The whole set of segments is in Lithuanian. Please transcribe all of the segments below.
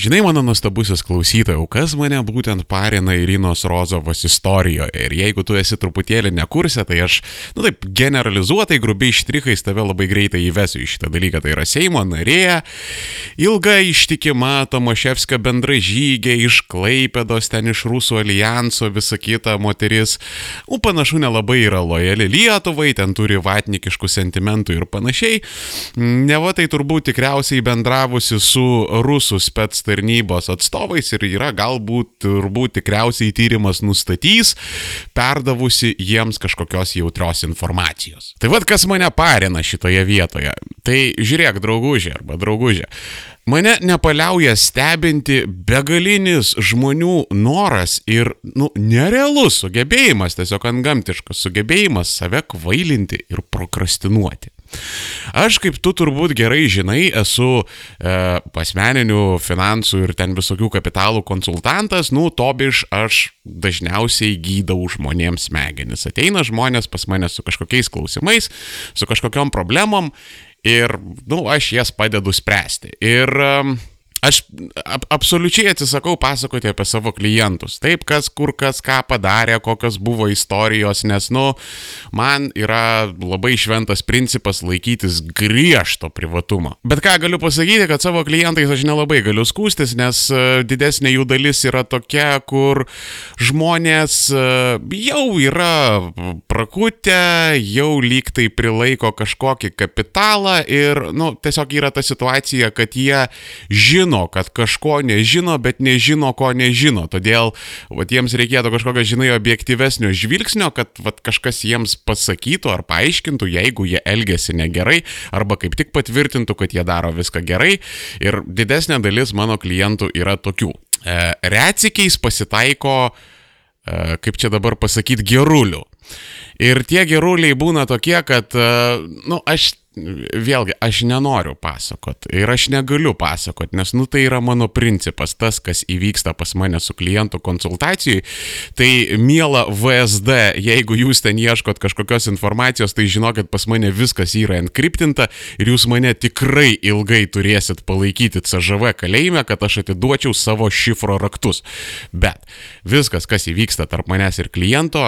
Žinai, mano nuostabusis klausytojau, kas mane būtent parina Irinos Rozovos istorijoje. Ir jeigu tu esi truputėlį nekursė, tai aš, nu taip, generalizuotai, grubiai štrichais tave labai greitai įvesiu į šitą dalyką. Tai yra Seimo narė, ilga ištikima Tomaševska bendražygė iš Klaipėdos, ten iš Rusų alijanso, visa kita moteris. U, panašu, nelabai yra lojali Lietuvai, ten turi vatnikiškų sentimentų ir panašiai. Neva tai turbūt tikriausiai bendravusi su rusų spets tarnybos atstovais ir yra galbūt, turbūt tikriausiai tyrimas nustatys, perdavusi jiems kažkokios jautrios informacijos. Tai vad kas mane parina šitoje vietoje. Tai žiūrėk, draugužė arba draugužė. Mane nepaliauja stebinti begalinis žmonių noras ir, nu, nerealus sugebėjimas, tiesiog antgamtiškas sugebėjimas save kvailinti ir prokrastinuoti. Aš, kaip tu turbūt gerai žinai, esu e, asmeninių finansų ir ten visokių kapitalų konsultantas, nu, tobiš aš dažniausiai gydau žmonėms smegenis. Ateina žmonės pas mane su kažkokiais klausimais, su kažkokiam problemom ir, nu, aš jas padedu spręsti. Ir e, Aš ap absoliučiai atsisakau pasakoti apie savo klientus. Taip, kas kur kas ką padarė, kokios buvo istorijos, nes, nu, man yra labai šventas principas laikytis griežto privatumo. Bet ką galiu pasakyti, kad savo klientais aš nelabai galiu skūstis, nes e, didesnė jų dalis yra tokia, kur žmonės e, jau yra prakutę, jau lyg tai prilaiko kažkokį kapitalą ir, nu, tiesiog yra ta situacija, kad jie žino, žino, kad kažko nežino, bet nežino, ko nežino. Todėl vat, jiems reikėtų kažkokio, žinai, objektyvesnio žvilgsnio, kad vat, kažkas jiems pasakytų ar paaiškintų, jeigu jie elgesi negerai, arba kaip tik patvirtintų, kad jie daro viską gerai. Ir didesnė dalis mano klientų yra tokių. E, Retsikiais pasitaiko, e, kaip čia dabar pasakyti, gerulių. Ir tie geruliai būna tokie, kad, na, e, nu, aš vėlgi, aš nenoriu pasakot ir aš negaliu pasakot, nes, nu, tai yra mano principas, tas, kas įvyksta pas mane su klientų konsultacijai. Tai miela VSD, jeigu jūs ten ieškot kažkokios informacijos, tai žinokit, pas mane viskas yra enkriptinta ir jūs mane tikrai ilgai turėsit palaikyti CŽV kalėjime, kad aš atiduočiau savo šifro raktus. Bet viskas, kas įvyksta tarp manęs ir kliento,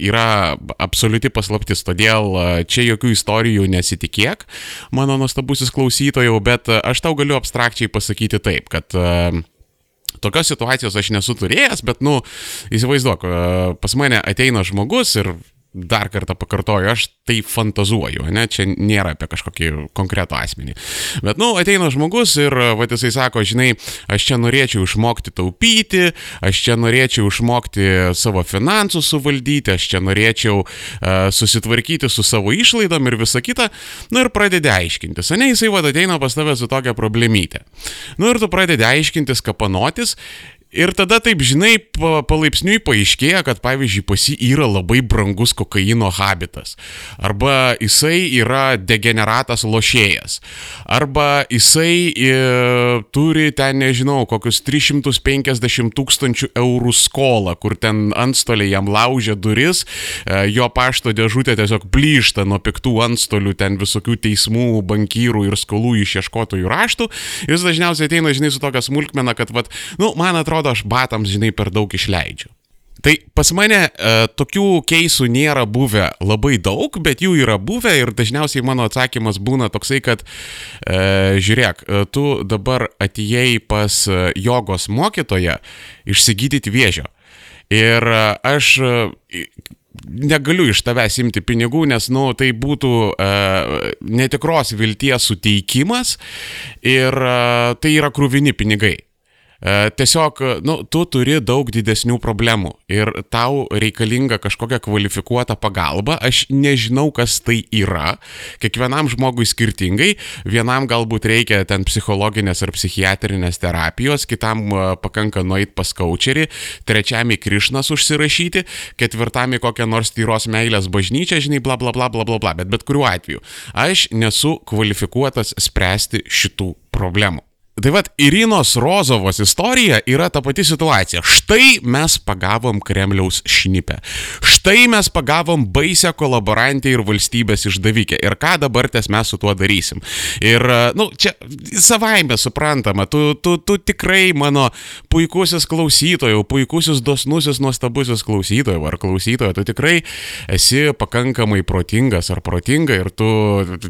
yra absoliuti paslaptis, todėl čia jokių istorijų nesitikėjau kiek, mano nuostabusis klausytojų, bet e, aš tau galiu abstrakčiai pasakyti taip, kad uh, tokios situacijos aš nesu turėjęs, bet, nu, įsivaizduok, e, pas mane ateina žmogus ir dar kartą pakartoju, aš tai fantazuoju, ne, čia nėra apie kažkokį konkretų asmenį. Bet, nu, ateina žmogus ir, va, jisai sako, žinai, aš čia norėčiau išmokti taupyti, aš čia norėčiau išmokti savo finansus suvaldyti, aš čia norėčiau uh, susitvarkyti su savo išlaidom ir visa kita, nu ir pradedi aiškintis, ne, jisai va ateina pas tave su tokia problemytė. Nu ir tu pradedi aiškintis, kapanotis Ir tada taip, žinai, palaipsniui paaiškėja, kad pavyzdžiui pas jį yra labai brangus kokaino habitas. Arba jisai yra degeneratas lošėjas. Arba jisai e, turi ten, nežinau, kokius 350 tūkstančių eurų skolą, kur ten antstoliai jam laužia duris, e, jo pašto dėžutė tiesiog plyšta nuo piktų antstolių, ten visokių teismų, bankyrų ir skolų išieškotojų raštų. Jis dažniausiai ateina, žinai, su tokia smulkmena, kad, vat, nu, man atrodo, atrodo, aš batams, žinai, per daug išleidžiu. Tai pas mane e, tokių keisų nėra buvę labai daug, bet jų yra buvę ir dažniausiai mano atsakymas būna toksai, kad e, žiūrėk, e, tu dabar atėjai pas e, jogos mokytoją išsigydyti vėžio. Ir e, aš negaliu iš tavęs imti pinigų, nes, nu, tai būtų e, netikros vilties suteikimas ir e, tai yra krūvini pinigai. E, tiesiog, nu, tu turi daug didesnių problemų ir tau reikalinga kažkokia kvalifikuota pagalba. Aš nežinau, kas tai yra. Kiekvienam žmogui skirtingai. Vienam galbūt reikia ten psichologinės ar psichiatrinės terapijos, kitam e, pakanka nueit pas kaučerį, trečiam į Krišnas užsirašyti, ketvirtam į kokią nors tyros meilės bažnyčią, žinai, bla bla bla bla bla bla. Bet bet kuriuo atveju aš nesu kvalifikuotas spręsti šitų problemų. Tai vad, Irinos Rozovos istorija yra ta pati situacija. Štai mes pagavom Kremliaus šnipę. Štai mes pagavom baisę kolaborantę ir valstybės išdavikę. Ir ką dabar ties mes su tuo darysim. Ir, na, nu, čia savaime suprantama, tu, tu, tu tikrai mano puikusis klausytojų, puikusis dosnusis, nuostabusis klausytojų ar klausytojų, tu tikrai esi pakankamai protingas ar protinga ir tu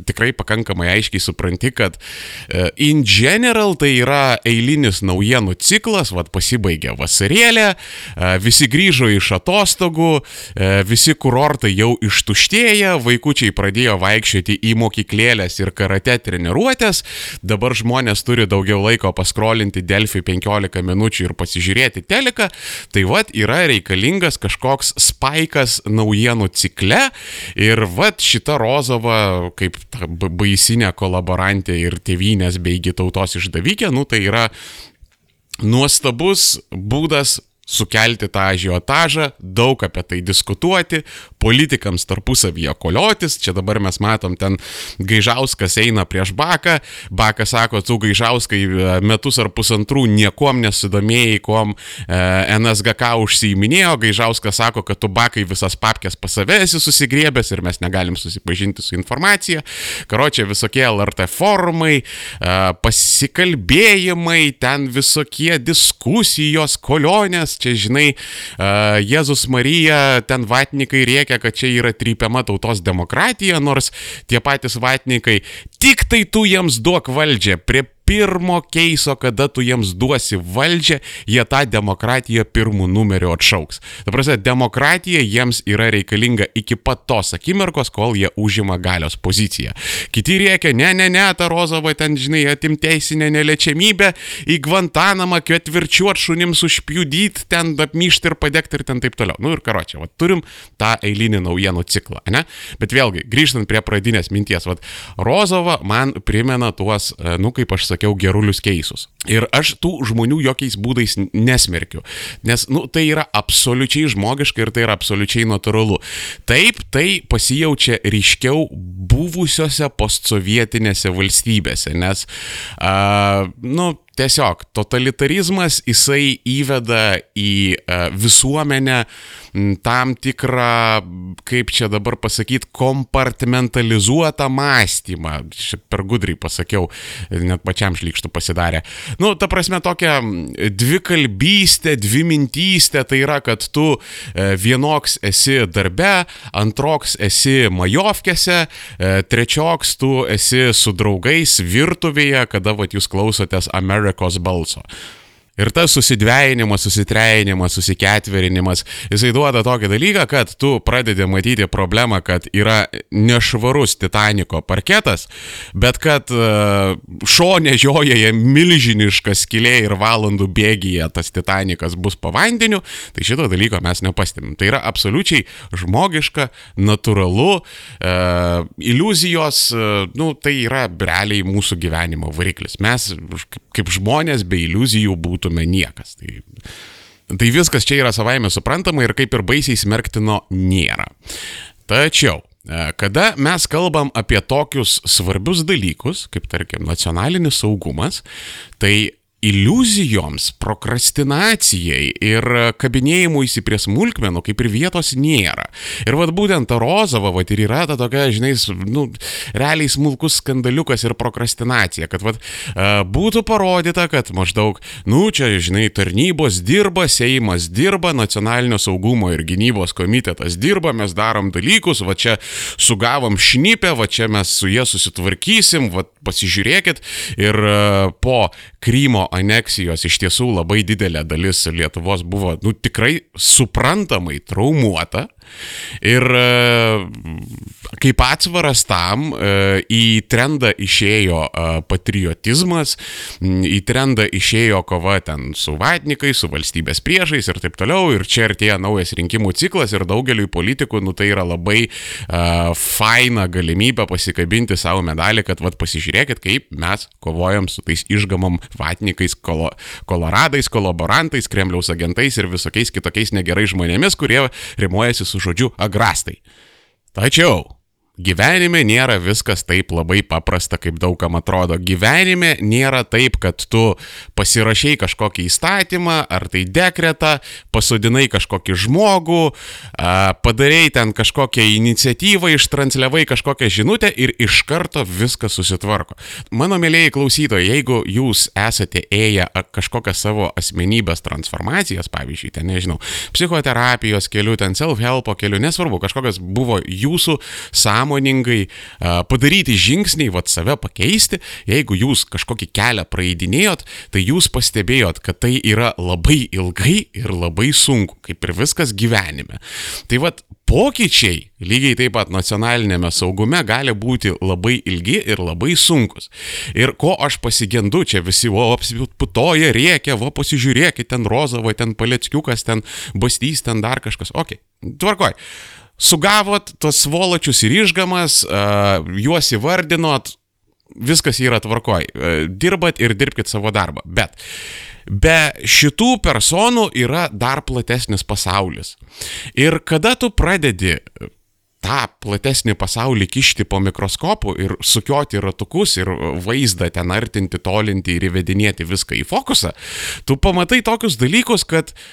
tikrai pakankamai aiškiai supranti, kad uh, in general vėl tai yra eilinis naujienų ciklas, vad pasibaigė vasarėlė, e, visi grįžo iš atostogų, e, visi kurortai jau ištuštėję, vaikučiai pradėjo vaikščioti į mokyklėlės ir karate treniruotės, dabar žmonės turi daugiau laiko paskrolinti Delfį 15 minučių ir pasižiūrėti teleką, tai vad yra reikalingas kažkoks spaikas naujienų cikle ir vad šita Rozova kaip baisinė kolaborantė ir tėvynės beigi tautos išdavė išdavikė, nu tai yra nuostabus būdas sukelti tą ažiotažą, daug apie tai diskutuoti, politikams tarpusavyje koliotis. Čia dabar mes matom, ten Gaižauskas eina prieš Baką, Bakas sako, tu Gaižauskai e, metus ar pusantrų niekom nesidomėjai, kuom e, NSGK užsiiminėjo, Gaižauskas sako, kad tu Bakai visas papkės pas save esi susigriebęs ir mes negalim susipažinti su informacija. Karočią visokie LRT forumai, e, pasikalbėjimai, ten visokie diskusijos, kolonės, čia žinai, Jėzus Marija, ten vatnikai rėkia, kad čia yra trypiama tautos demokratija, nors tie patys vatnikai, tik tai tu jiems duok valdžią, prie pirmo keiso, kada tu jiems duosi valdžią, jie tą demokratiją pirmų numerių atšauks. Dabar, demokratija jiems yra reikalinga iki pat tos akimirkos, kol jie užima galios poziciją. Kiti rėkia, ne, ne, ne, ta Rozova ten, žinai, atim teisinę neliečiamybę, į Gvantanamą ketvirčiuot šunims užpjudyti, ten apmyšti ir padegti ir ten taip toliau. Nu ir karočią, va, turim tą eilinį naujienų ciklą, ne? Bet vėlgi, grįžtant prie pradinės minties, va, Rozova man primena tuos, e, nu kaip aš sakiau, sakiau, gerulius keisus. Ir aš tų žmonių jokiais būdais nesmerkiu, nes, nu, tai yra absoliučiai žmogiška ir tai yra absoliučiai natūralu. Taip, tai pasijaučia ryškiau buvusiose postsovietinėse valstybėse, nes, uh, nu, Tiesiog totalitarizmas jisai įveda į e, visuomenę tam tikrą, kaip čia dabar pasakyti, kompartimentalizuotą mąstymą. Čia per gudriai pasakiau, net pačiam šlikštų pasidarė. Nu, ta prasme, tokia dvi kalbystė, dvi mintystė, tai yra, kad tu e, vienoks esi darbe, antroks esi majovkėse, e, trečioks tu esi su draugais virtuvėje, kada vat, jūs klausotės Amerikos balso. Ir tas susidvėjinimas, susitrejinimas, susiketverinimas, jisai duoda tokį dalyką, kad tu pradedi matyti problemą, kad yra nešvarus Titaniko parketas, bet kad uh, šonė žiojoje milžiniška skilė ir valandų bėgyje tas Titanikas bus po vandeniu, tai šito dalyko mes nepastebim. Tai yra absoliučiai žmogiška, natūralu, uh, iliuzijos, uh, nu, tai yra realiai mūsų gyvenimo variklis. Mes kaip žmonės be iliuzijų būtų būtume niekas. Tai, tai viskas čia yra savaime suprantama ir kaip ir baisiai smerktino nėra. Tačiau e, Kada mes kalbam apie tokius svarbius dalykus, kaip tarkim nacionalinis saugumas, tai iliuzijoms, prokrastinacijai ir kabinėjimuisi prie smulkmenų kaip ir vietos nėra. Ir vad būtent ta Rozova, vad ir yra ta tokia, žinai, nu, realiai smulkus skandaliukas ir prokrastinacija, kad vad būtų parodyta, kad maždaug, nu, čia, žinai, tarnybos dirba, Seimas dirba, nacionalinio saugumo ir gynybos komitetas dirba, mes darom dalykus, va čia sugavom šnipę, va čia mes su jie susitvarkysim, va pasižiūrėkit ir po Krymo aneksijos iš tiesų labai didelė dalis Lietuvos buvo, nu, tikrai suprantamai traumuota. Ir e, kaip atsvaras tam e, į trendą išėjo e, patriotizmas, į trendą išėjo kova ten su vatnikai, su valstybės priešais ir taip toliau. Ir čia artėja naujas rinkimų ciklas ir daugeliui politikų, nu tai yra labai uh, faina galimybė pasikabinti savo medalį, kad vad pasižiūrėkit, kaip mes kovojam su tais išgamom vatnikais, kolo, koloradais, kolaborantais, Kremliaus agentais ir visokiais kitokiais negerai žmonėmis, kurie rimuojasi su žodžiu agrastai. Tačiau gyvenime nėra viskas taip labai paprasta, kaip daugam atrodo. Gyvenime nėra taip, kad tu pasirašiai kažkokį įstatymą ar tai dekretą, pasodinai kažkokį žmogų, padarėjai ten kažkokią iniciatyvą, ištransliavai kažkokią žinutę ir iš karto viskas susitvarko. Mano mėlyjei klausytojai, jeigu jūs esate ėję kažkokią savo asmenybės transformacijas, pavyzdžiui, ten nežinau, psichoterapijos keliu, ten self-helpo keliu, nesvarbu, kažkokios buvo jūsų sąmonės, sąmoningai padaryti žingsniai, vad save pakeisti, jeigu jūs kažkokį kelią praeidinėjot, tai jūs pastebėjot, kad tai yra labai ilgai ir labai sunku, kaip ir viskas gyvenime. Tai vad pokyčiai lygiai taip pat nacionalinėme saugume gali būti labai ilgi ir labai sunkus. Ir ko aš pasigendu, čia visi, o apsiputoja, rėkia, o pasižiūrėkit, ten rozavo, ten paleckiukas, ten bastys, ten dar kažkas. Ok, tvarkoj sugavot tos svoločius ir išgamas, juos įvardinot, viskas yra tvarkoj. Dirbat ir dirbkite savo darbą. Bet be šitų personų yra dar platesnis pasaulis. Ir kada tu pradedi tą platesnį pasaulį kišti po mikroskopu ir sukioti ratukus ir vaizdą ten artinti, tolinti ir įvedinėti viską į fokusą, tu pamatai tokius dalykus, kad uh,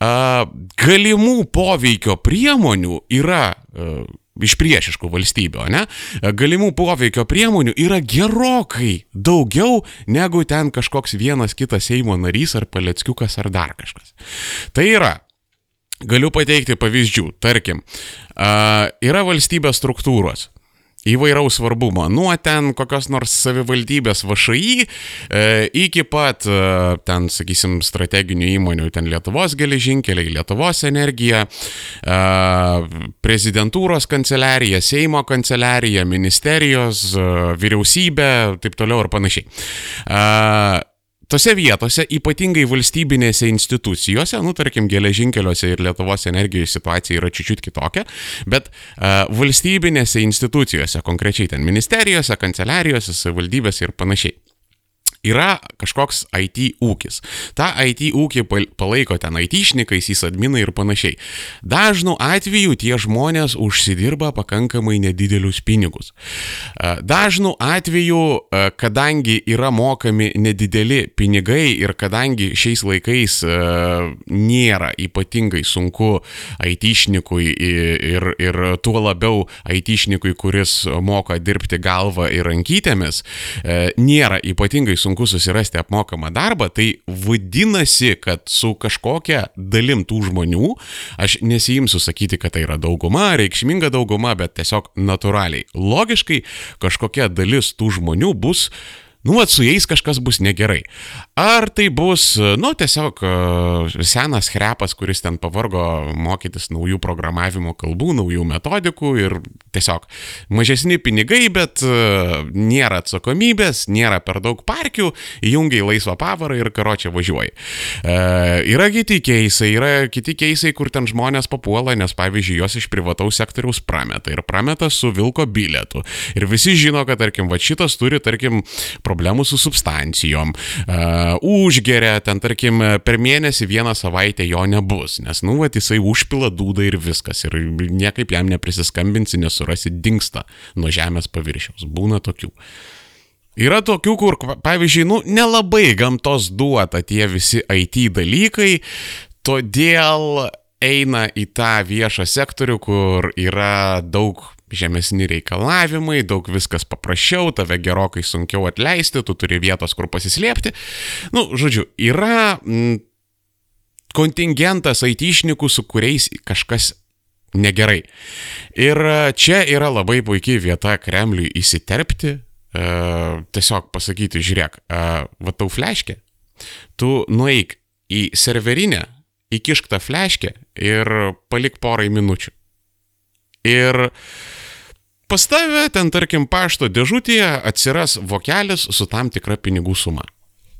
galimų poveikio priemonių yra iš priešiškų valstybių, ne? Galimų poveikio priemonių yra gerokai daugiau negu ten kažkoks vienas kitas Seimo narys ar paleckiukas ar dar kažkas. Tai yra, galiu pateikti pavyzdžių, tarkim, yra valstybės struktūros, įvairaus svarbumo, nuo ten kokios nors savivaldybės VŠI e, iki pat e, ten, sakysim, strateginių įmonių, ten Lietuvos geležinkeliai, Lietuvos energija, e, prezidentūros kanceliarija, Seimo kanceliarija, ministerijos, vyriausybė, taip toliau ir panašiai. Tose vietose, ypatingai valstybinėse institucijose, nu, tarkim, geležinkeliuose ir Lietuvos energijos situacija yra čiūčiut kitokia, bet uh, valstybinėse institucijose, konkrečiai ten ministerijose, kanceliarijose, savivaldybėse ir panašiai yra kažkoks IT ūkis. Ta IT ūkį palaiko ten IT šnikais, įsadminai ir panašiai. Dažnu atveju tie žmonės užsidirba pakankamai nedidelius pinigus. Dažnu atveju, kadangi yra mokami nedideli pinigai ir kadangi šiais laikais nėra ypatingai sunku IT šnikui ir, ir tuo labiau IT šnikui, kuris moka dirbti galvą ir rankytėmis, nėra ypatingai sunku sunku susirasti apmokamą darbą, tai vadinasi, kad su kažkokia dalim tų žmonių, aš nesijimsiu sakyti, kad tai yra dauguma, reikšminga dauguma, bet tiesiog natūraliai. Logiškai kažkokia dalis tų žmonių bus nu, at su jais kažkas bus negerai. Ar tai bus, nu, tiesiog e, senas krepas, kuris ten pavargo mokytis naujų programavimo kalbų, naujų metodikų ir tiesiog mažesni pinigai, bet e, nėra atsakomybės, nėra per daug parkių, įjungiai laisvą pavarą ir karočią važiuoji. E, yra kiti keisai, yra kiti keisai, kur ten žmonės papuola, nes pavyzdžiui, juos iš privataus sektoriaus prameta ir prameta su vilko bilietu. Ir visi žino, kad, tarkim, va šitas turi, tarkim, problemą problemų su substancijom, uh, užgeria, ten tarkim per mėnesį vieną savaitę jo nebus, nes, nu, va, jisai užpila dūdą ir viskas, ir niekaip jam neprisiskambinsi, nesurasi, dinksta nuo žemės paviršiaus. Būna tokių. Yra tokių, kur, pavyzdžiui, nu, nelabai gamtos duota tie visi IT dalykai, todėl eina į tą viešą sektorių, kur yra daug žemesni reikalavimai, daug viskas paprasčiau, tave gerokai sunkiau atleisti, tu turi vietos, kur pasislėpti. Nu, žodžiu, yra m, kontingentas aitišnikų, su kuriais kažkas negerai. Ir čia yra labai puikiai vieta Kremliui įsiterpti, e, tiesiog pasakyti, žiūrėk, e, va tau fleškė, tu nueik į serverinę, įkišk tą fleškę ir palik porai minučių. Ir pas tave ten, tarkim, pašto dėžutėje atsiras vokelis su tam tikra pinigų suma.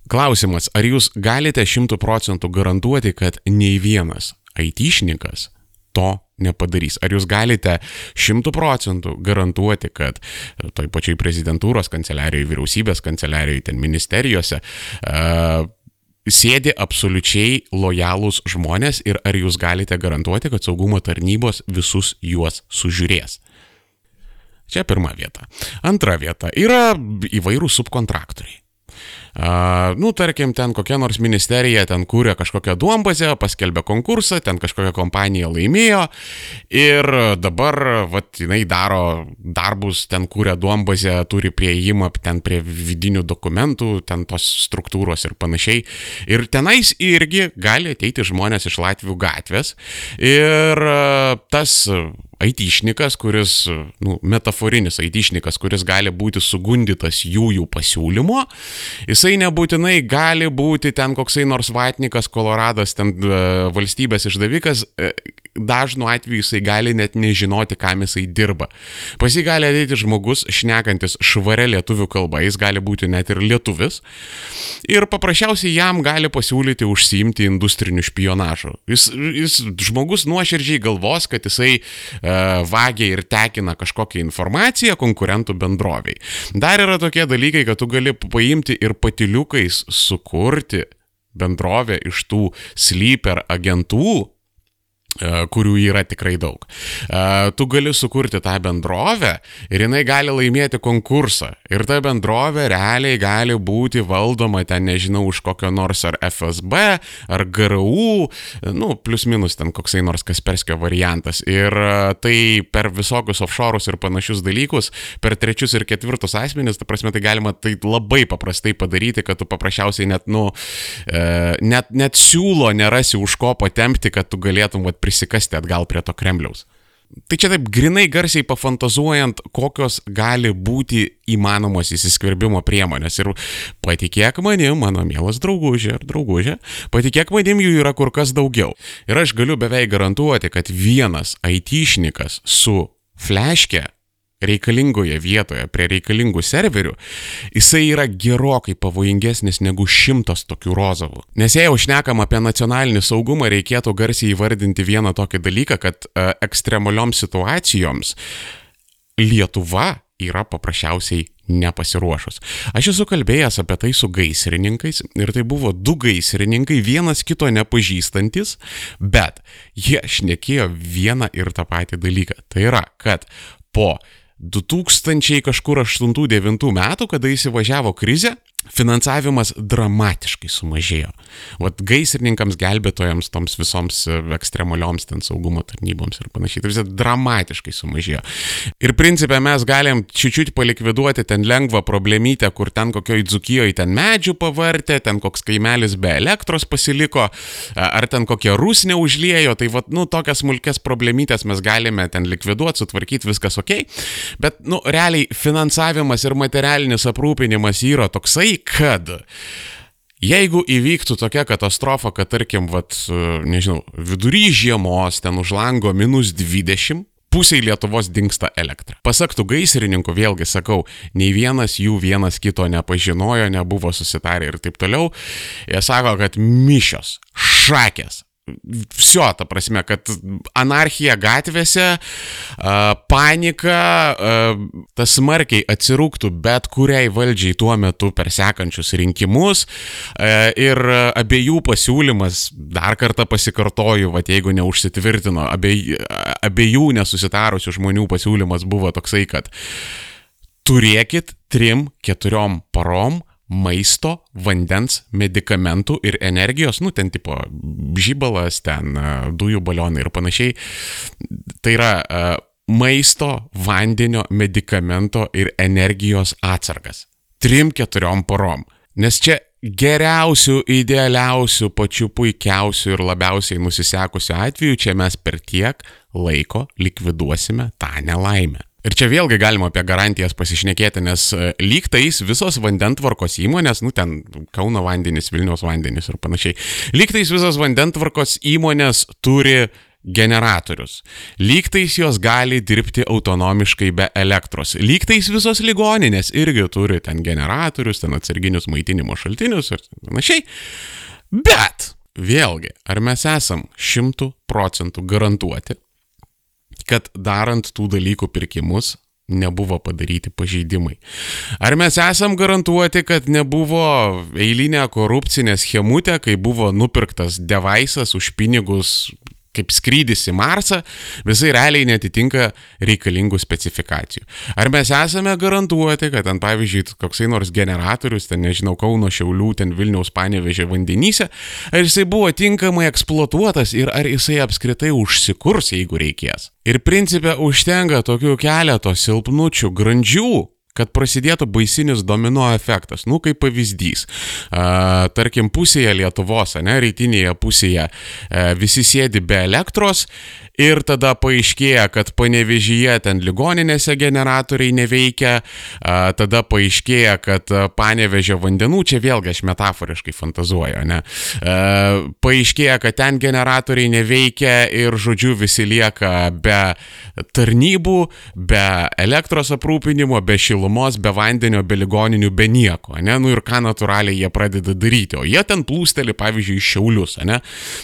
Klausimas, ar jūs galite šimtų procentų garantuoti, kad nei vienas aitišnikas to nepadarys. Ar jūs galite šimtų procentų garantuoti, kad toj pačiai prezidentūros kanceliarijoje, vyriausybės kanceliarijoje, ten ministerijose uh, sėdi absoliučiai lojalūs žmonės ir ar jūs galite garantuoti, kad saugumo tarnybos visus juos sužiūrės. Čia pirma vieta. Antra vieta yra įvairūs subkontraktoriai. Nu, tarkim, ten kokia nors ministerija ten kūrė kažkokią duombazę, paskelbė konkursą, ten kažkokia kompanija laimėjo ir dabar, vat, jinai daro darbus, ten kūrė duombazę, turi prieimą ten prie vidinių dokumentų, ten tos struktūros ir panašiai. Ir tenais irgi gali ateiti žmonės iš Latvijų gatvės ir tas aitišnikas, kuris, nu, metaforinis aitišnikas, kuris gali būti sugundytas jų jų pasiūlymo, jisai nebūtinai gali būti ten koksai nors vatnikas, Koloradas, ten e, valstybės išdavikas, e, dažnu atveju jisai gali net nežinoti, kam jisai dirba. Pas jį gali ateiti žmogus, šnekantis švarę lietuvių kalbą, jis gali būti net ir lietuvis, ir paprasčiausiai jam gali pasiūlyti užsiimti industriniu špionažu. Jis, jis žmogus nuoširdžiai galvos, kad jisai E, vagia ir tekina kažkokią informaciją konkurentų bendroviai. Dar yra tokie dalykai, kad tu gali paimti ir patiliukais sukurti bendrovę iš tų sleeper agentų, kurių yra tikrai daug. E, tu gali sukurti tą bendrovę ir jinai gali laimėti konkursą. Ir ta bendrovė realiai gali būti valdoma ten, nežinau, už kokio nors ar FSB, ar GRU, nu, plus minus ten koksai nors Kasperskio variantas. Ir e, tai per visokius offshore'us ir panašius dalykus, per trečius ir ketvirtus asmenis, ta prasme, tai galima tai labai paprastai padaryti, kad tu paprasčiausiai net, nu, net, net siūlo nerasi už ko patempti, kad tu galėtum, vat, prisikasti atgal prie to Kremliaus. Tai čia taip grinai garsiai pafantazuojant, kokios gali būti įmanomos įsiskverbimo priemonės. Ir patikėk manim, mano mielas draugužė ar draugužė, patikėk manim jų yra kur kas daugiau. Ir aš galiu beveik garantuoti, kad vienas aitišnikas su fleške reikalingoje vietoje, prie reikalingų serverių, jisai yra gerokai pavojingesnis negu šimtas tokių rozovų. Nes jei jau šnekam apie nacionalinį saugumą, reikėtų garsiai įvardinti vieną tokį dalyką, kad e, ekstremalioms situacijoms Lietuva yra paprasčiausiai nepasiruošus. Aš esu kalbėjęs apie tai su gaisrininkais ir tai buvo du gaisrininkai, vienas kito nepažįstantis, bet jie šnekėjo vieną ir tą patį dalyką. Tai yra, kad po 2000 kažkur 8-9 metų, kada įsivažiavo krizė, finansavimas dramatiškai sumažėjo. Vat gaisrininkams, gelbėtojams, toms visoms e, ekstremalioms ten saugumo tarnyboms ir panašiai. Tai visai dramatiškai sumažėjo. Ir principė mes galim čiūčiut palikviduoti ten lengvą problemytę, kur ten kokioj dzukijoje ten medžių pavartė, ten koks kaimelis be elektros pasiliko, ar ten kokie rusnė užliejo. Tai vat, nu, tokias smulkės problemytės mes galime ten likviduoti, sutvarkyti, viskas ok. Bet, nu, realiai finansavimas ir materialinis aprūpinimas yra toksai, kad Jeigu įvyktų tokia katastrofa, kad tarkim, vat, nežinau, vidury žiemos ten už lango minus 20, pusiai Lietuvos dinksta elektra. Pasaktų gaisrininkų, vėlgi sakau, nei vienas jų vienas kito nepažinojo, nebuvo susitarę ir taip toliau. Jie sako, kad mišios, šakės, Vsio, ta prasme, kad anarchija gatvėse, panika, tas smarkiai atsirūktų bet kuriai valdžiai tuo metu per sekančius rinkimus ir abiejų pasiūlymas, dar kartą pasikartoju, va jeigu neužsitvirtino, abiej, abiejų nesusitarusių žmonių pasiūlymas buvo toksai, kad turėkit trim, keturiom parom maisto, vandens, medikamentų ir energijos, nu ten tipo žybalas, ten dujų balionai ir panašiai. Tai yra maisto, vandenio, medikamento ir energijos atsargas. Trim keturiom porom. Nes čia geriausių, idealiausių, pačių puikiausių ir labiausiai nusisekusių atvejų čia mes per tiek laiko likviduosime tą nelaimę. Ir čia vėlgi galima apie garantijas pasišnekėti, nes e, lyg tais visos vandentvarkos įmonės, nu ten Kauno vandenys, Vilniaus vandenys ir panašiai, lyg tais visos vandentvarkos įmonės turi generatorius. Lygtais jos gali dirbti autonomiškai be elektros. Lygtais visos ligoninės irgi turi ten generatorius, ten atsarginius maitinimo šaltinius ir panašiai. Bet, vėlgi, ar mes esam šimtų procentų garantuoti, kad darant tų dalykų pirkimus nebuvo padaryti pažeidimai. Ar mes esam garantuoti, kad nebuvo eilinė korupcinė schemutė, kai buvo nupirktas devaisas už pinigus kaip skrydis į Marsą, visai realiai netitinka reikalingų specifikacijų. Ar mes esame garantuoti, kad ten, pavyzdžiui, koksai nors generatorius, ten nežinau, Kauno Šiaulių, ten Vilniaus panevežė vandenyse, ar jisai buvo tinkamai eksploatuotas ir ar jisai apskritai užsikurs, jeigu reikės. Ir principė užtenka tokių keleto silpnučių, grandžių, kad prasidėtų baisinis domino efektas. Nu, kaip pavyzdys. A, tarkim, pusėje Lietuvos, ne, rytinėje pusėje a, visi sėdi be elektros ir tada paaiškėja, kad panevežyje ten ligoninėse generatoriai neveikia, tada paaiškėja, kad panevežė vandenų, čia vėlgi aš metaforiškai fantazuoju, ne, paaiškėja, kad ten generatoriai neveikia ir, žodžiu, visi lieka be tarnybų, be elektros aprūpinimo, be šilumos, be vandenio, be ligoninių, be nieko, ne, nu ir ką natūraliai jie pradeda daryti, o jie ten plūsteli, pavyzdžiui, šiaulius, ne,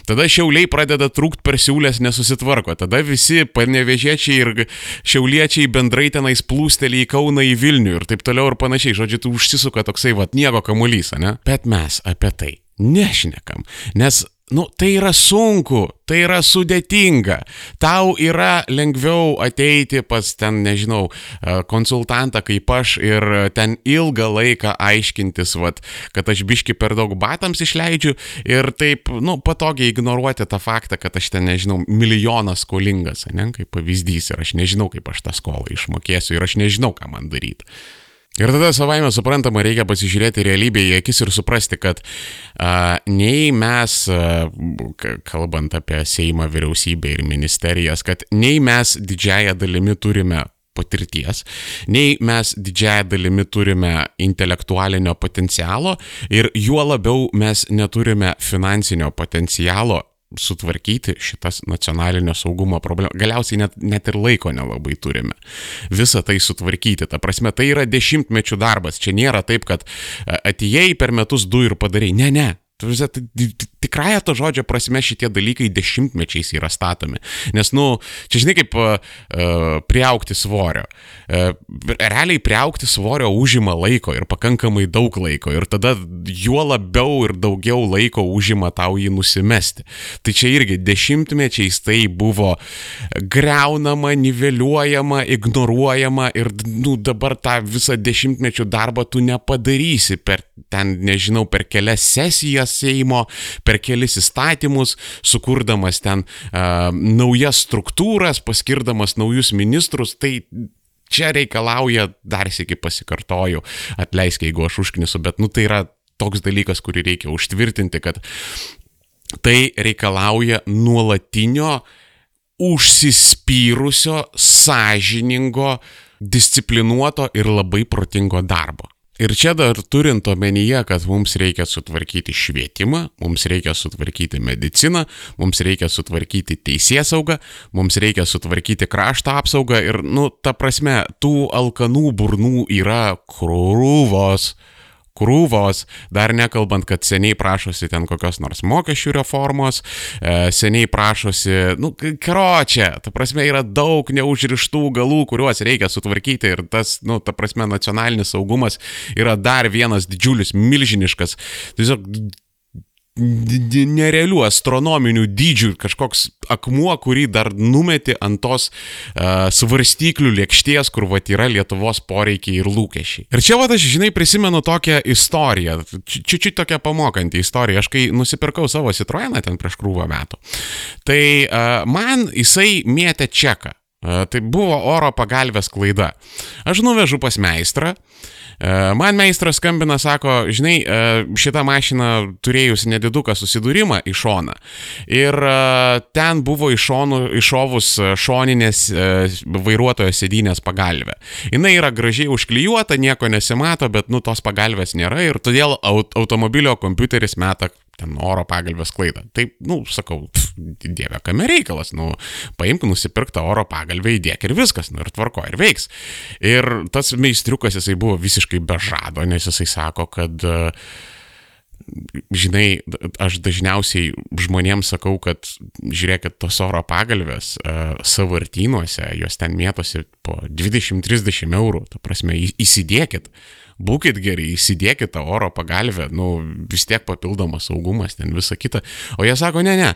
tada šiauliai pradeda trūkti per siūlės nesusitvarko tvarko. Tada visi panevežiečiai ir šiauliečiai bendrai tenais plūsteli į Kauną, į Vilnių ir taip toliau ir panašiai. Žodžiu, tu užsisuka toksai vad nieko kamuolys, ne? Bet mes apie tai nešnekam, nes Nu, tai yra sunku, tai yra sudėtinga. Tau yra lengviau ateiti pas ten, nežinau, e, konsultantą kaip aš ir ten ilgą laiką aiškintis, vat, kad aš biški per daug batams išleidžiu ir taip, nu, patogiai ignoruoti tą faktą, kad aš ten, nežinau, milijonas skolingas, ne, kaip pavyzdys ir aš nežinau, kaip aš tą skolą išmokėsiu ir aš nežinau, ką man daryti. Ir tada savaime suprantama reikia pasižiūrėti realybėje į akis ir suprasti, kad a, nei mes, a, kalbant apie Seimą, vyriausybę ir ministerijas, kad nei mes didžiają dalimi turime patirties, nei mes didžiają dalimi turime intelektualinio potencialo ir juo labiau mes neturime finansinio potencialo sutvarkyti šitas nacionalinio saugumo problemas. Galiausiai net, net ir laiko nelabai turime. Visą tai sutvarkyti. Ta prasme, tai yra dešimtmečių darbas. Čia nėra taip, kad atėjai per metus du ir padarai. Ne, ne. Tikrąją to žodžio prasme šitie dalykai dešimtmečiais yra statomi. Nes, nu, čia žinai kaip uh, priaukti svorio. Uh, realiai priaukti svorio užima laiko ir pakankamai daug laiko. Ir tada juo labiau ir daugiau laiko užima tau jį nusimesti. Tai čia irgi dešimtmečiais tai buvo greunama, niveliuojama, ignoruojama ir, nu, dabar tą visą dešimtmečių darbą tu nepadarysi per ten, nežinau, per kelias sesijas Seimo, per kelis įstatymus, sukurdamas ten uh, naujas struktūras, paskirdamas naujus ministrus, tai čia reikalauja, dar sėki pasikartoju, atleisk, jeigu aš užknisu, bet nu tai yra toks dalykas, kurį reikia užtvirtinti, kad tai reikalauja nuolatinio, užsispyrusio, sąžiningo, disciplinuoto ir labai protingo darbo. Ir čia dar turint omenyje, kad mums reikia sutvarkyti švietimą, mums reikia sutvarkyti mediciną, mums reikia sutvarkyti teisėsaugą, mums reikia sutvarkyti krašto apsaugą ir, nu, ta prasme, tų alkanų burnų yra krūvos krūvos, dar nekalbant, kad seniai prašosi ten kokios nors mokesčių reformos, e, seniai prašosi, nu, karočią, ta prasme, yra daug neužrištų galų, kuriuos reikia sutvarkyti ir tas, nu, ta prasme, nacionalinis saugumas yra dar vienas didžiulis, milžiniškas, tiesiog nerealių astronominių dydžių kažkoks akmuo, kurį dar numeti ant tos uh, svarstyklių lėkšties, kur va yra Lietuvos poreikiai ir lūkesčiai. Ir čia va aš, žinai, prisimenu tokią istoriją, čiūčiu tokią pamokantį istoriją, aš kai nusipirkau savo Citroeną ten prieš krūvą metų, tai uh, man jisai mėtė čeką. Uh, tai buvo oro pagalbės klaida. Aš nuvežu pas meistrą, uh, man meistras skambina, sako, žinai, e, šitą mašiną turėjus nediduką susidūrimą į šoną. Ir e, ten buvo iš šonų išovus šoninės vairuotojo sėdynės pagalvė. Jis yra gražiai užklijuota, nieko nesimato, bet nu tos pagalbės nėra ir todėl automobilio kompiuteris meta ten oro pagalbės klaidą. Taip, nu, sakau, pf, dieve, kame reikalas, nu, paimk nusipirktą oro pagalbę, įdėk ir viskas, nu, ir tvarko, ir veiks. Ir tas meistriukas jisai buvo visiškai bežado, nes jisai sako, kad žinai, aš dažniausiai žmonėms sakau, kad žiūrėkit, tos oro pagalbės uh, savartynuose, jos ten mėtosi po 20-30 eurų, ta prasme, įsidėkit. Uh, būkit geri, įsidėkit tą oro pagalbę, nu vis tiek papildomas saugumas, ten visa kita. O jie sako, ne, ne,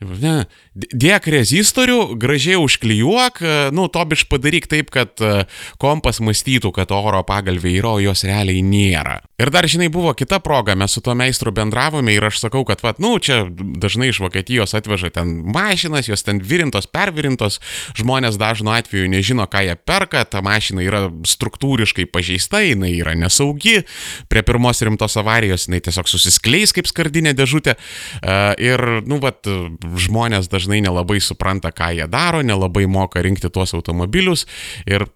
Ne, dėk rezistorių, gražiai užklijuok, e, nu, tobiš padaryk taip, kad e, kompas mąstytų, kad oro pagalvė yra, o jos realiai nėra. Ir dar, žinai, buvo kita proga, mes su to meistru bendravome ir aš sakau, kad, va, nu, čia dažnai iš Vokietijos atveža ten mašinas, jos ten virintos, pervirintos, žmonės dažnu atveju nežino, ką jie perka, ta mašina yra struktūriškai pažeista, jinai yra nesaugi, prie pirmos rimtos avarijos jinai tiesiog susiskleis kaip skardinė dėžutė. E, ir, nu, va, žmonės dažnai nelabai supranta, ką jie daro, nelabai moka rinkti tuos automobilius ir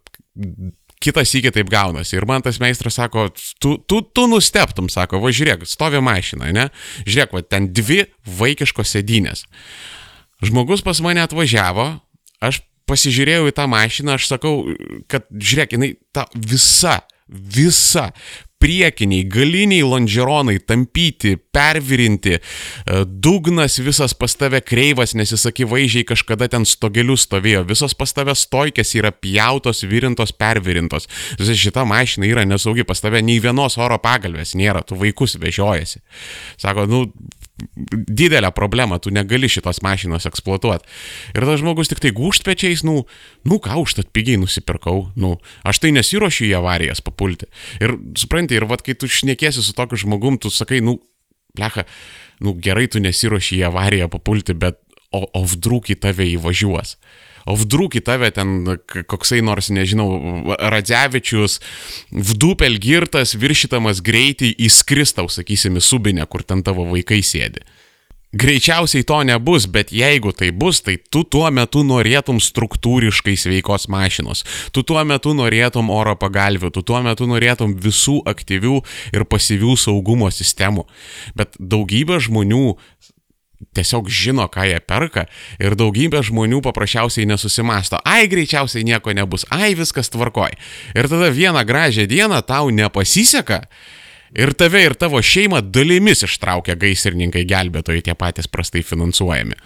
kitas įkį taip gaunasi. Ir man tas meistras sako, tu, tu, tu nusteptum, sako, va žiūrėk, stovi mašina, ne? Žiūrėk, va ten dvi vaikiškos sėdynės. Žmogus pas mane atvažiavo, aš pasižiūrėjau į tą mašiną, aš sakau, kad žiūrėk, jinai ta visa, visa priekiniai, galiniai lonžeronai tampyti, pervirinti, e, dugnas visas pas tave kreivas, nes jis akivaizdžiai kažkada ten stogeliu stovėjo, visos pas tave stoikės yra pjautos, virintos, pervirintos. Visai šita mašina yra nesaugi, pas tave nei vienos oro pagalbės nėra, tu vaikus vežiojasi. Sako, nu, didelę problemą, tu negali šitos mašinos eksploatuoti. Ir tas žmogus tik tai gūštpečiais, nu, nu ką užtat pigiai nusipirkau, nu, aš tai nesiuošiu į avarijas papulti. Ir supranti, ir vad kai tu šnekėsi su tokiu žmogum, tu sakai, nu, plecha, nu gerai tu nesiuoši į avariją papulti, bet o, o vdrūk į tave įvažiuos o vdrūk į tave ten koksai nors, nežinau, Radzevičius, vdupel girtas, viršytamas greitį įskristau, sakysim, į subinę, kur ten tavo vaikai sėdi. Greičiausiai to nebus, bet jeigu tai bus, tai tu tuo metu norėtum struktūriškai sveikos mašinos, tu tuo metu norėtum oro pagalvių, tu tuo metu norėtum visų aktyvių ir pasyvių saugumo sistemų. Bet daugybė žmonių tiesiog žino, ką jie perka ir daugybė žmonių paprasčiausiai nesusimasto, ai greičiausiai nieko nebus, ai viskas tvarkoj. Ir tada vieną gražią dieną tau nepasiseka ir tave ir tavo šeimą dalimis ištraukia gaisrininkai gelbėtojai tie patys prastai finansuojami.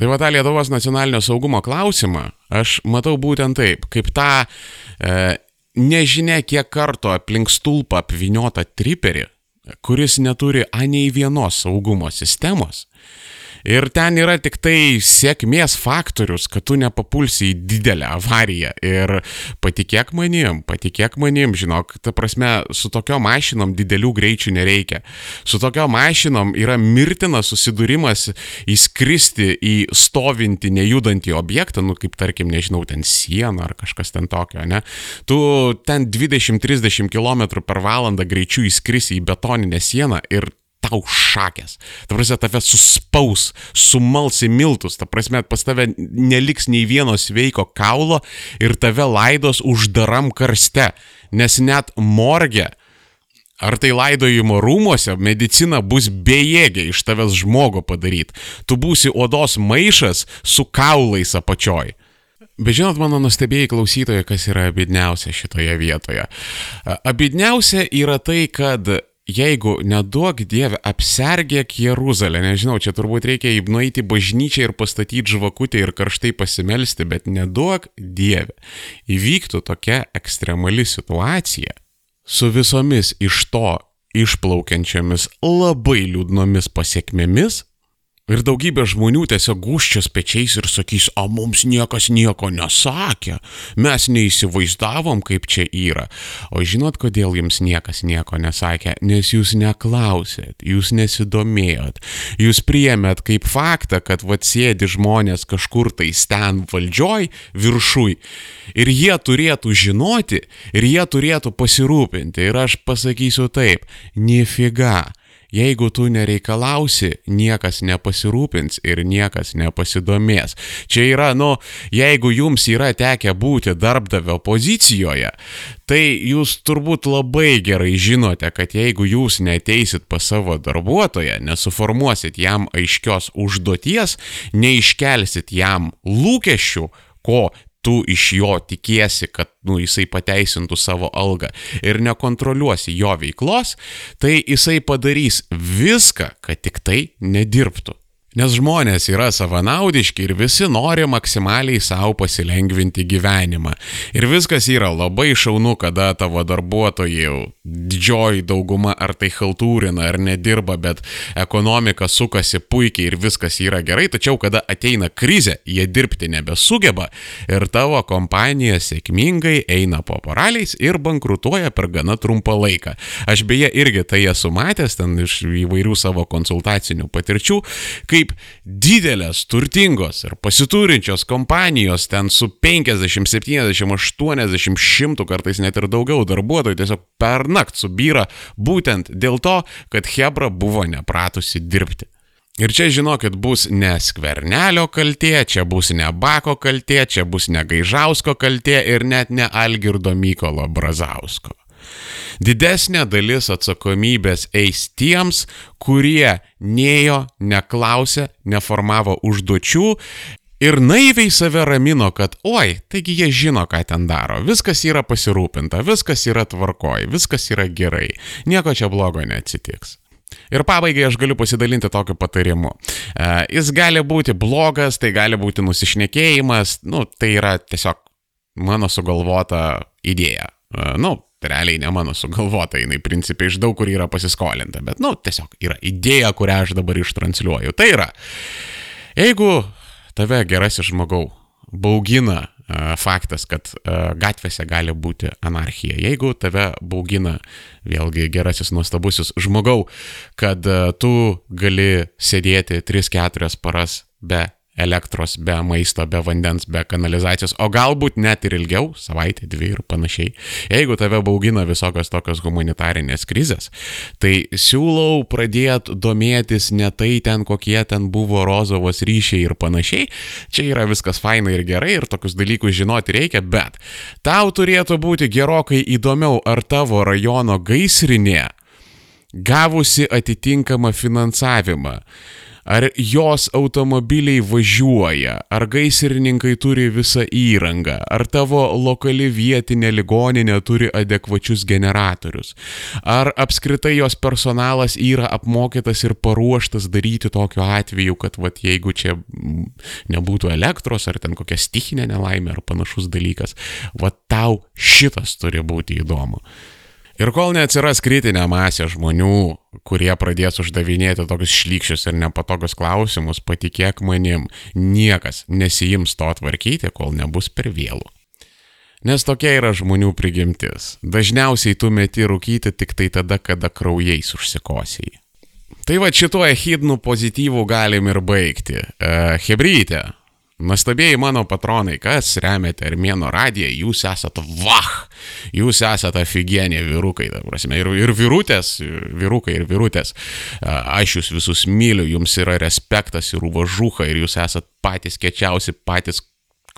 Tai va tą Lietuvos nacionalinio saugumo klausimą aš matau būtent taip, kaip tą e, nežinia kiek kartų aplink stulpą apviniotą triperį, kuris neturi anei vienos saugumo sistemos Ir ten yra tik tai sėkmės faktorius, kad tu nepapulsi į didelę avariją. Ir patikėk manim, patikėk manim, žinok, ta prasme, su tokio mašinom didelių greičių nereikia. Su tokio mašinom yra mirtinas susidūrimas įskristi į stovintį, nejudantį objektą, nu kaip tarkim, nežinau, ten sieną ar kažkas ten tokio, ne? Tu ten 20-30 km per valandą greičiu įskrisi į betoninę sieną ir tau šakės. Ta prasme, tave suspaus, sumals į miltus, ta prasme, pas tave neliks nei vieno sveiko kaulo ir tave laidos uždaram karste, nes net morgė Ar tai laidojimo rūmose medicina bus bejėgė iš tavęs žmogo padaryti. Tu būsi odos maišas su kaulais apačioj. Bet žinot, mano nustebėjai klausytoje, kas yra abidniausia šitoje vietoje. Abidniausia yra tai, kad jeigu neduok Dieve apsergėk Jeruzalę, nežinau, čia turbūt reikia nueiti bažnyčią ir pastatyti žvakutę ir karštai pasimelsti, bet neduok Dieve, įvyktų tokia ekstremali situacija su visomis iš to išplaukiančiamis labai liūdnomis pasiekmėmis, Ir daugybė žmonių tiesiog guščios pečiais ir sakys, o mums niekas nieko nesakė, mes neįsivaizdavom, kaip čia yra. O žinot, kodėl jums niekas nieko nesakė? Nes jūs neklausėt, jūs nesidomėjot, jūs priemėt kaip faktą, kad vad sėdi žmonės kažkur tai ten valdžioj viršui ir jie turėtų žinoti ir jie turėtų pasirūpinti. Ir aš pasakysiu taip, nifiga Jeigu tu nereikalausi, niekas nepasirūpins ir niekas nepasidomės. Čia yra, nu, jeigu jums yra tekę būti darbdavio pozicijoje, tai jūs turbūt labai gerai žinote, kad jeigu jūs neteisit pas savo darbuotoją, nesuformuosit jam aiškios užduoties, neiškelsit jam lūkesčių, ko tu iš jo tikiesi, kad nu, jisai pateisintų savo algą ir nekontroliuosi jo veiklos, tai jisai padarys viską, kad tik tai nedirbtų. Nes žmonės yra savanaudiški ir visi nori maksimaliai savo pasilengvinti gyvenimą. Ir viskas yra labai šaunu, kada tavo darbuotojai, didžioji dauguma ar tai haltūrina, ar nedirba, bet ekonomika sukasi puikiai ir viskas yra gerai, tačiau kada ateina krizė, jie dirbti nebesugeba ir tavo kompanija sėkmingai eina po poraliais ir bankrutuoja per gana trumpą laiką. Aš beje irgi tai esu matęs ten iš įvairių savo konsultacinių patirčių, kai kaip didelės, turtingos ir pasiturinčios kompanijos ten su 50, 70, 80, 100 kartais net ir daugiau darbuotojų tiesiog per nakt subyra būtent dėl to, kad Hebra buvo nepratusi dirbti. Ir čia žinokit, bus ne skvernelio kaltė, čia bus ne Bako kaltė, čia bus ne Gaižausko kaltė ir net ne Algirdo Mykolo Brazausko. Didesnė dalis atsakomybės eis tiems, kurie nejo, neklausė, neformavo užduočių ir naiviai save ramino, kad oi, taigi jie žino, ką ten daro, viskas yra pasirūpinta, viskas yra tvarkoj, viskas yra gerai, nieko čia blogo neatsitiks. Ir pabaigai aš galiu pasidalinti tokiu patarimu. E, jis gali būti blogas, tai gali būti nusišnekėjimas, nu, tai yra tiesiog mano sugalvota idėja. E, nu, realiai ne mano sugalvota, jinai principiai iš daug kur yra pasiskolinta, bet, nu, tiesiog yra idėja, kurią aš dabar ištransliuoju. Tai yra, jeigu tave gerasis žmogau baugina uh, faktas, kad uh, gatvėse gali būti anarchija, jeigu tave baugina vėlgi gerasis nuostabusis žmogau, kad uh, tu gali sėdėti 3-4 paras be elektros, be maisto, be vandens, be kanalizacijos, o galbūt net ir ilgiau, savaitę, dvi ir panašiai. Jeigu tave baugina visokios tokios humanitarinės krizės, tai siūlau pradėti domėtis ne tai ten, kokie ten buvo rozovos ryšiai ir panašiai. Čia yra viskas faina ir gerai ir tokius dalykus žinoti reikia, bet tau turėtų būti gerokai įdomiau, ar tavo rajono gaisrinė gavusi atitinkamą finansavimą ar jos automobiliai važiuoja, ar gaisrininkai turi visą įrangą, ar tavo lokali vietinė ligoninė turi adekvačius generatorius, ar apskritai jos personalas yra apmokytas ir paruoštas daryti tokiu atveju, kad vat, jeigu čia nebūtų elektros ar ten kokia stichinė nelaimė ar panašus dalykas, va tau šitas turi būti įdomu. Ir kol neatsiras kritinė masė žmonių, kurie pradės uždavinėti tokius šlykščius ir nepatogius klausimus, patikėk manim, niekas nesijims to tvarkyti, kol nebus per vėlų. Nes tokia yra žmonių prigimtis. Dažniausiai tu meti rūkyti tik tai tada, kada kraujais užsikosiai. Tai va šituo ehidnu pozityvų galim ir baigti. E, Hebrytė, Nuostabėjai mano patronai, kas remiate Armėno radiją, jūs esate vah, jūs esate aфиgieniai vyrukai, ta prasme, ir, ir vyrutės, vyrukai ir vyrutės. Aš jūs visus myliu, jums yra respektas ir uvažuha ir jūs esate patys kečiausi, patys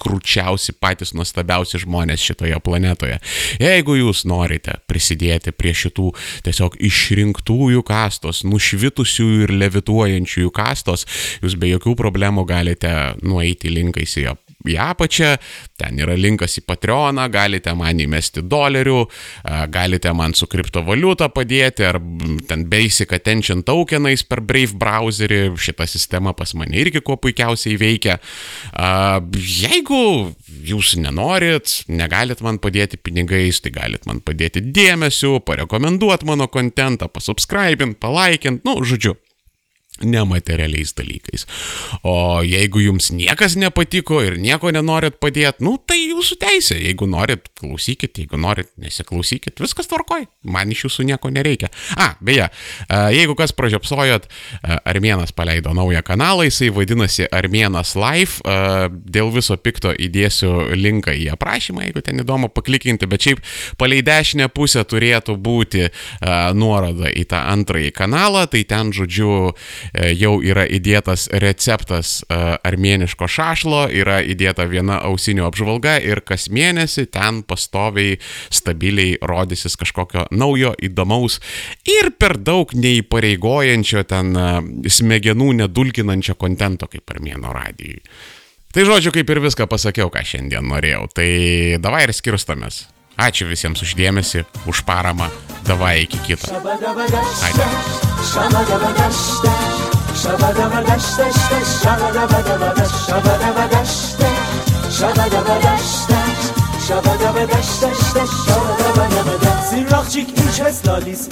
krūčiausi, patys nuostabiausi žmonės šitoje planetoje. Jeigu jūs norite prisidėti prie šitų tiesiog išrinktųjų kastos, nušvitusiųjų ir levituojančiųjų kastos, jūs be jokių problemų galite nueiti linkais į į apačią, ten yra linkas į Patreoną, galite man įmesti dolerių, galite man su kriptovaliuta padėti, ar ten Basic Attention tokenais per Brave browserį, šita sistema pas mane irgi kuo puikiausiai veikia. Jeigu jūs nenorit, negalit man padėti pinigais, tai galit man padėti dėmesiu, parekomenduoti mano kontentą, pasubscribint, palaikint, nu, žodžiu, nematerialiais dalykais. O jeigu jums niekas nepatiko ir nieko nenorit padėti, nu tai jūsų teisė. Jeigu norit, klausykit, jeigu norit, nesiklausykit, viskas tvarkoj. Man iš jūsų nieko nereikia. A, beje, jeigu kas pražiopsojot, Armėnas paleido naują kanalą, jisai vadinasi Armėnas Live. Dėl viso pikto įdėsiu linką į aprašymą, jeigu ten įdomu paklikinti, bet šiaip palei dešinę pusę turėtų būti nuoroda į tą antrąjį kanalą, tai ten, žodžiu, jau yra įdėtas receptas e, armėniško šašlo, yra įdėta viena ausinio apžvalga ir kas mėnesį ten pastoviai, stabiliai rodysis kažkokio naujo, įdomaus ir per daug neįpareigojančio ten e, smegenų nedulkinančio kontento kaip armėno radijui. Tai žodžiu, kaip ir viską pasakiau, ką šiandien norėjau. Tai davai ir skirstamės. Ačiū visiems uždėmesi, už paramą. Davai iki kito. Ačiū. Sirrakçık ilçe Lalis